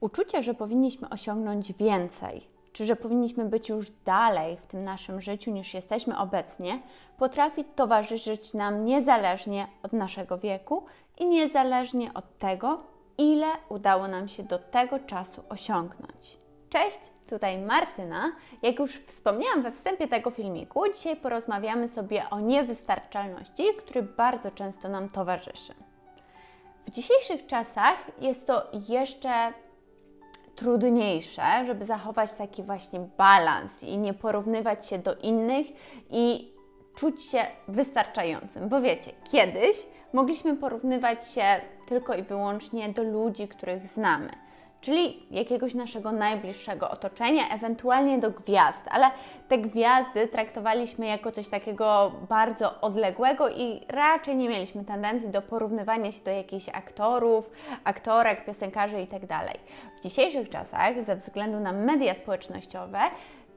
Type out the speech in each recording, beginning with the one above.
Uczucie, że powinniśmy osiągnąć więcej, czy że powinniśmy być już dalej w tym naszym życiu niż jesteśmy obecnie, potrafi towarzyszyć nam niezależnie od naszego wieku i niezależnie od tego, ile udało nam się do tego czasu osiągnąć. Cześć, tutaj Martyna. Jak już wspomniałam we wstępie tego filmiku, dzisiaj porozmawiamy sobie o niewystarczalności, który bardzo często nam towarzyszy. W dzisiejszych czasach jest to jeszcze trudniejsze, żeby zachować taki właśnie balans i nie porównywać się do innych i czuć się wystarczającym. Bo wiecie, kiedyś mogliśmy porównywać się tylko i wyłącznie do ludzi, których znamy czyli jakiegoś naszego najbliższego otoczenia, ewentualnie do gwiazd, ale te gwiazdy traktowaliśmy jako coś takiego bardzo odległego i raczej nie mieliśmy tendencji do porównywania się do jakichś aktorów, aktorek, piosenkarzy itd. Tak w dzisiejszych czasach, ze względu na media społecznościowe,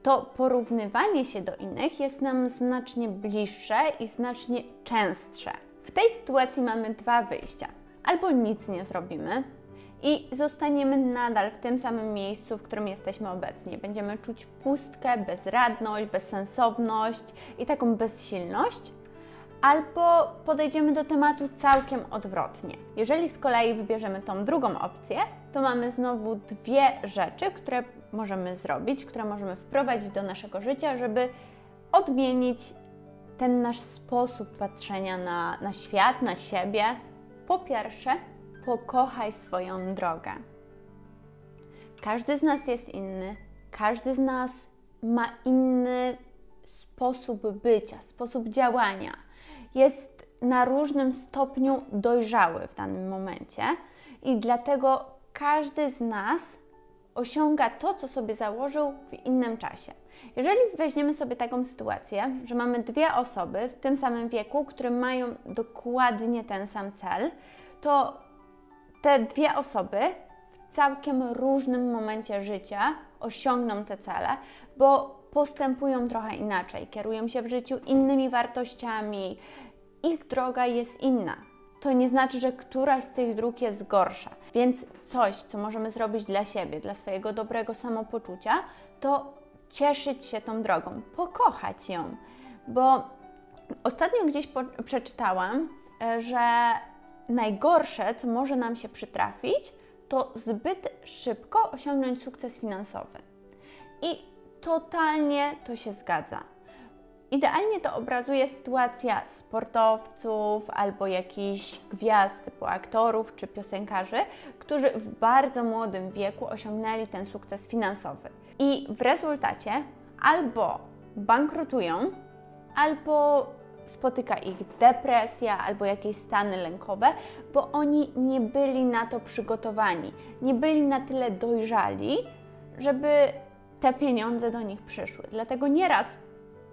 to porównywanie się do innych jest nam znacznie bliższe i znacznie częstsze. W tej sytuacji mamy dwa wyjścia. Albo nic nie zrobimy, i zostaniemy nadal w tym samym miejscu, w którym jesteśmy obecnie. Będziemy czuć pustkę, bezradność, bezsensowność i taką bezsilność, albo podejdziemy do tematu całkiem odwrotnie. Jeżeli z kolei wybierzemy tą drugą opcję, to mamy znowu dwie rzeczy, które możemy zrobić, które możemy wprowadzić do naszego życia, żeby odmienić ten nasz sposób patrzenia na, na świat, na siebie. Po pierwsze, pokochaj swoją drogę. Każdy z nas jest inny, każdy z nas ma inny sposób bycia, sposób działania. Jest na różnym stopniu dojrzały w danym momencie i dlatego każdy z nas osiąga to, co sobie założył w innym czasie. Jeżeli weźmiemy sobie taką sytuację, że mamy dwie osoby w tym samym wieku, które mają dokładnie ten sam cel, to te dwie osoby w całkiem różnym momencie życia osiągną te cele, bo postępują trochę inaczej, kierują się w życiu innymi wartościami, ich droga jest inna. To nie znaczy, że któraś z tych dróg jest gorsza. Więc coś, co możemy zrobić dla siebie, dla swojego dobrego samopoczucia, to cieszyć się tą drogą, pokochać ją. Bo ostatnio gdzieś przeczytałam, e, że najgorsze, co może nam się przytrafić, to zbyt szybko osiągnąć sukces finansowy. I totalnie to się zgadza. Idealnie to obrazuje sytuacja sportowców albo jakichś gwiazd typu aktorów czy piosenkarzy, którzy w bardzo młodym wieku osiągnęli ten sukces finansowy. I w rezultacie albo bankrutują, albo spotyka ich depresja albo jakieś stany lękowe, bo oni nie byli na to przygotowani, nie byli na tyle dojrzali, żeby te pieniądze do nich przyszły. Dlatego nieraz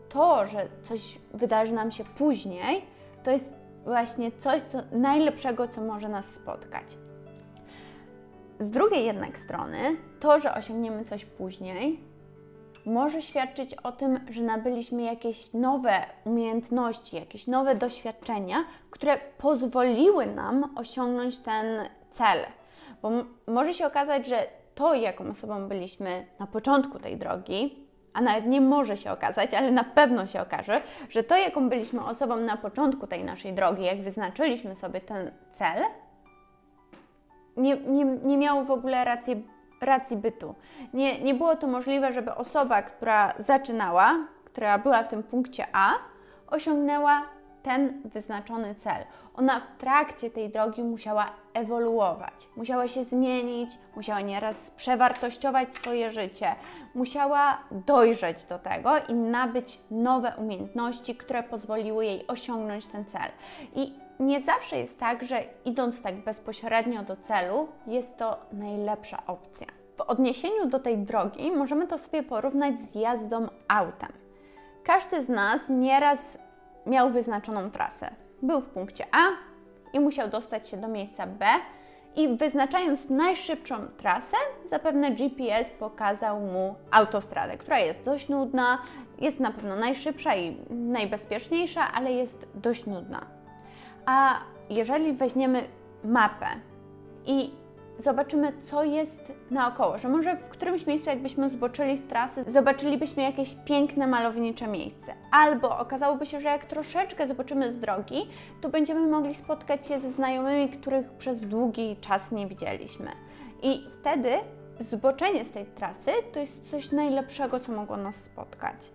to, że coś wydarzy nam się później, to jest właśnie coś co, najlepszego, co może nas spotkać. Z drugiej jednak strony, to, że osiągniemy coś później, może świadczyć o tym, że nabyliśmy jakieś nowe umiejętności, jakieś nowe doświadczenia, które pozwoliły nam osiągnąć ten cel. Bo może się okazać, że to, jaką osobą byliśmy na początku tej drogi, a nawet nie może się okazać, ale na pewno się okaże, że to, jaką byliśmy osobą na początku tej naszej drogi, jak wyznaczyliśmy sobie ten cel, nie, nie, nie miało w ogóle racji racji bytu. Nie, nie było to możliwe, żeby osoba, która zaczynała, która była w tym punkcie A, osiągnęła ten wyznaczony cel. Ona w trakcie tej drogi musiała ewoluować, musiała się zmienić, musiała nieraz przewartościować swoje życie, musiała dojrzeć do tego i nabyć nowe umiejętności, które pozwoliły jej osiągnąć ten cel. I nie zawsze jest tak, że idąc tak bezpośrednio do celu, jest to najlepsza opcja. W odniesieniu do tej drogi możemy to sobie porównać z jazdą autem. Każdy z nas nieraz miał wyznaczoną trasę. Był w punkcie A i musiał dostać się do miejsca B, i wyznaczając najszybszą trasę, zapewne GPS pokazał mu autostradę, która jest dość nudna, jest na pewno najszybsza i najbezpieczniejsza, ale jest dość nudna. A jeżeli weźmiemy mapę i zobaczymy, co jest naokoło, że może w którymś miejscu, jakbyśmy zboczyli z trasy, zobaczylibyśmy jakieś piękne, malownicze miejsce. Albo okazałoby się, że jak troszeczkę zobaczymy z drogi, to będziemy mogli spotkać się ze znajomymi, których przez długi czas nie widzieliśmy. I wtedy zboczenie z tej trasy to jest coś najlepszego, co mogło nas spotkać.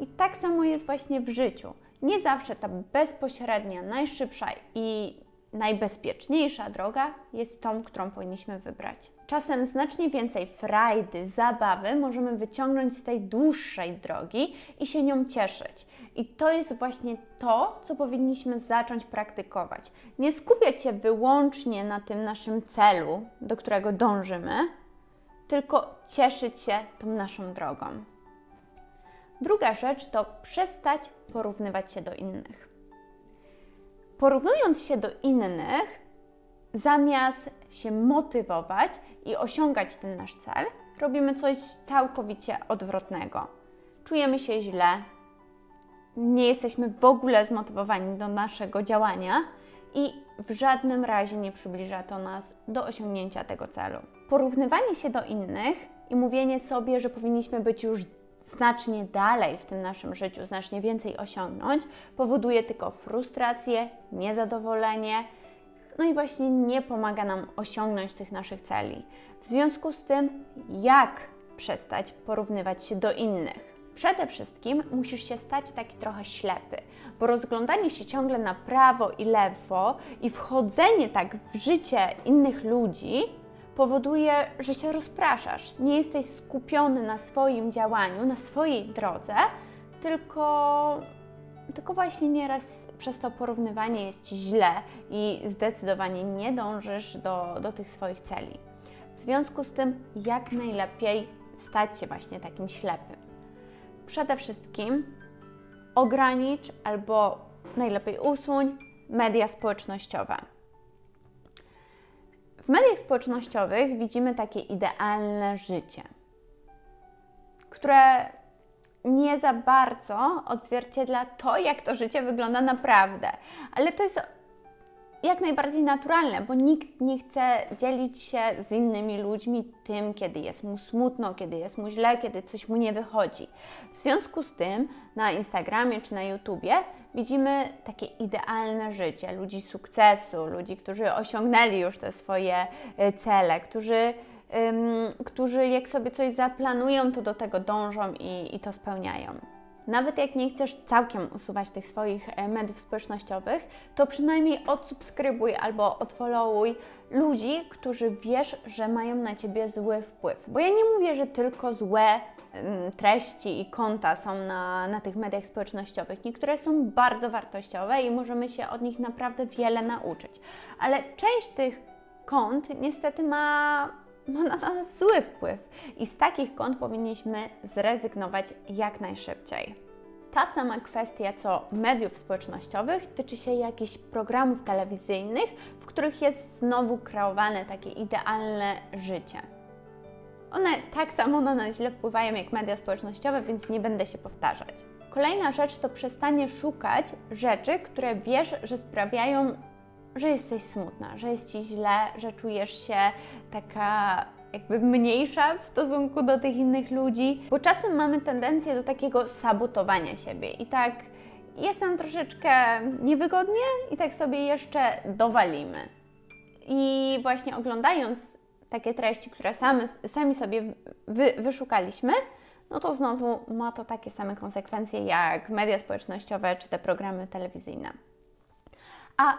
I tak samo jest właśnie w życiu. Nie zawsze ta bezpośrednia, najszybsza i najbezpieczniejsza droga jest tą, którą powinniśmy wybrać. Czasem znacznie więcej frajdy, zabawy możemy wyciągnąć z tej dłuższej drogi i się nią cieszyć. I to jest właśnie to, co powinniśmy zacząć praktykować. Nie skupiać się wyłącznie na tym naszym celu, do którego dążymy, tylko cieszyć się tą naszą drogą. Druga rzecz to przestać porównywać się do innych. Porównując się do innych, zamiast się motywować i osiągać ten nasz cel, robimy coś całkowicie odwrotnego. Czujemy się źle, nie jesteśmy w ogóle zmotywowani do naszego działania i w żadnym razie nie przybliża to nas do osiągnięcia tego celu. Porównywanie się do innych i mówienie sobie, że powinniśmy być już znacznie dalej w tym naszym życiu, znacznie więcej osiągnąć, powoduje tylko frustrację, niezadowolenie, no i właśnie nie pomaga nam osiągnąć tych naszych celi. W związku z tym, jak przestać porównywać się do innych? Przede wszystkim musisz się stać taki trochę ślepy, bo rozglądanie się ciągle na prawo i lewo i wchodzenie tak w życie innych ludzi powoduje, że się rozpraszasz. Nie jesteś skupiony na swoim działaniu, na swojej drodze, tylko, tylko właśnie nieraz przez to porównywanie jest ci źle i zdecydowanie nie dążysz do, do tych swoich celi. W związku z tym, jak najlepiej stać się właśnie takim ślepym? Przede wszystkim ogranicz albo najlepiej usuń media społecznościowe. W mediach społecznościowych widzimy takie idealne życie, które nie za bardzo odzwierciedla to, jak to życie wygląda naprawdę. Ale to jest jak najbardziej naturalne, bo nikt nie chce dzielić się z innymi ludźmi tym, kiedy jest mu smutno, kiedy jest mu źle, kiedy coś mu nie wychodzi. W związku z tym na Instagramie czy na YouTubie widzimy takie idealne życie ludzi sukcesu, ludzi, którzy osiągnęli już te swoje e, cele, którzy, którzy jak sobie coś zaplanują, to do tego dążą i, i to spełniają. Nawet jak nie chcesz całkiem usuwać tych swoich e, mediów społecznościowych, to przynajmniej odsubskrybuj albo odfollowuj ludzi, którzy wiesz, że mają na ciebie zły wpływ. Bo ja nie mówię, że tylko złe treści i konta są na, na tych mediach społecznościowych. Niektóre są bardzo wartościowe i możemy się od nich naprawdę wiele nauczyć. Ale część tych kont niestety ma ma na nas zły wpływ i z takich kont powinniśmy zrezygnować jak najszybciej. Ta sama kwestia co mediów społecznościowych tyczy się jakichś programów telewizyjnych, w których jest znowu kreowane takie idealne życie. One tak samo na nas źle wpływają jak media społecznościowe, więc nie będę się powtarzać. Kolejna rzecz to przestanie szukać rzeczy, które wiesz, że sprawiają że jesteś smutna, że jest ci źle, że czujesz się taka jakby mniejsza w stosunku do tych innych ludzi, bo czasem mamy tendencję do takiego sabotowania siebie i tak jest nam troszeczkę niewygodnie i tak sobie jeszcze dowalimy. I właśnie oglądając takie treści, które same, sami sobie wy, wyszukaliśmy, no to znowu ma to takie same konsekwencje jak media społecznościowe czy te programy telewizyjne. A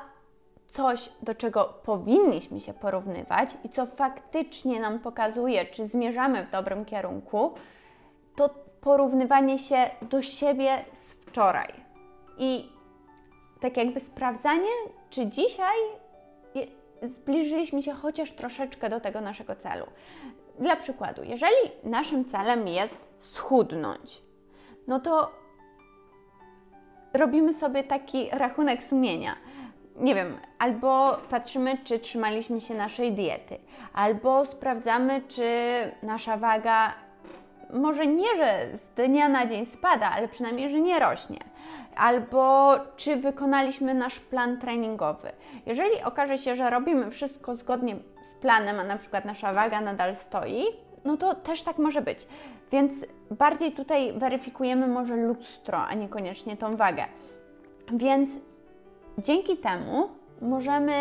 coś, do czego powinniśmy się porównywać i co faktycznie nam pokazuje, czy zmierzamy w dobrym kierunku, to porównywanie się do siebie z wczoraj. I tak jakby sprawdzanie, czy dzisiaj zbliżyliśmy się chociaż troszeczkę do tego naszego celu. Dla przykładu, jeżeli naszym celem jest schudnąć, no to robimy sobie taki rachunek sumienia nie wiem, albo patrzymy, czy trzymaliśmy się naszej diety, albo sprawdzamy, czy nasza waga może nie, że z dnia na dzień spada, ale przynajmniej, że nie rośnie. Albo czy wykonaliśmy nasz plan treningowy. Jeżeli okaże się, że robimy wszystko zgodnie z planem, a na przykład nasza waga nadal stoi, no to też tak może być. Więc bardziej tutaj weryfikujemy może lustro, a niekoniecznie tą wagę. Więc dzięki temu możemy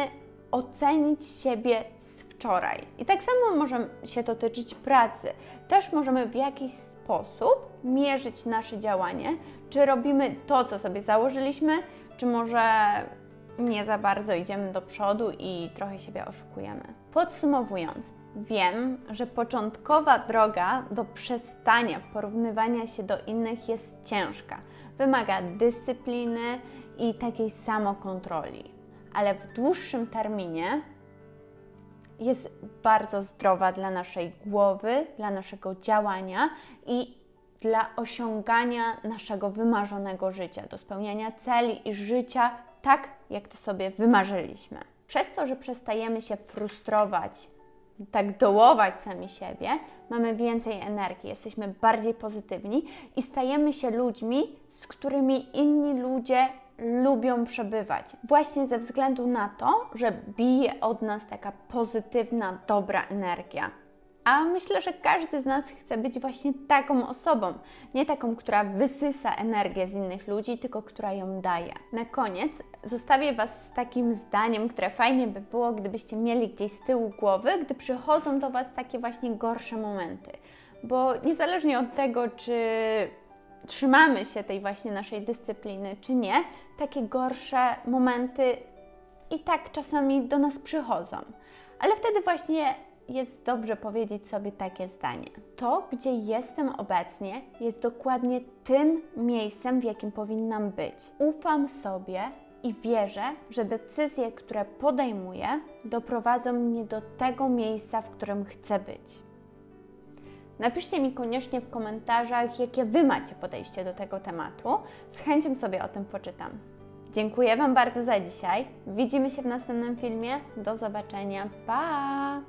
ocenić siebie z wczoraj. I tak samo może się to tyczyć pracy. Też możemy w jakiś sposób mierzyć nasze działanie, czy robimy to, co sobie założyliśmy, czy może nie za bardzo idziemy do przodu i trochę siebie oszukujemy. Podsumowując, wiem, że początkowa droga do przestania porównywania się do innych jest ciężka. Wymaga dyscypliny i takiej samokontroli, ale w dłuższym terminie jest bardzo zdrowa dla naszej głowy, dla naszego działania i dla osiągania naszego wymarzonego życia, do spełniania celi i życia tak, jak to sobie wymarzyliśmy. Przez to, że przestajemy się frustrować, tak dołować sami siebie, mamy więcej energii, jesteśmy bardziej pozytywni i stajemy się ludźmi, z którymi inni ludzie lubią przebywać. Właśnie ze względu na to, że bije od nas taka pozytywna, dobra energia. A myślę, że każdy z nas chce być właśnie taką osobą. Nie taką, która wysysa energię z innych ludzi, tylko która ją daje. Na koniec zostawię Was z takim zdaniem, które fajnie by było, gdybyście mieli gdzieś z tyłu głowy, gdy przychodzą do Was takie właśnie gorsze momenty. Bo niezależnie od tego, czy trzymamy się tej właśnie naszej dyscypliny, czy nie, takie gorsze momenty i tak czasami do nas przychodzą. Ale wtedy właśnie jest dobrze powiedzieć sobie takie zdanie. To, gdzie jestem obecnie, jest dokładnie tym miejscem, w jakim powinnam być. Ufam sobie i wierzę, że decyzje, które podejmuję, doprowadzą mnie do tego miejsca, w którym chcę być. Napiszcie mi koniecznie w komentarzach, jakie Wy macie podejście do tego tematu. Z chęcią sobie o tym poczytam. Dziękuję Wam bardzo za dzisiaj. Widzimy się w następnym filmie. Do zobaczenia. Pa!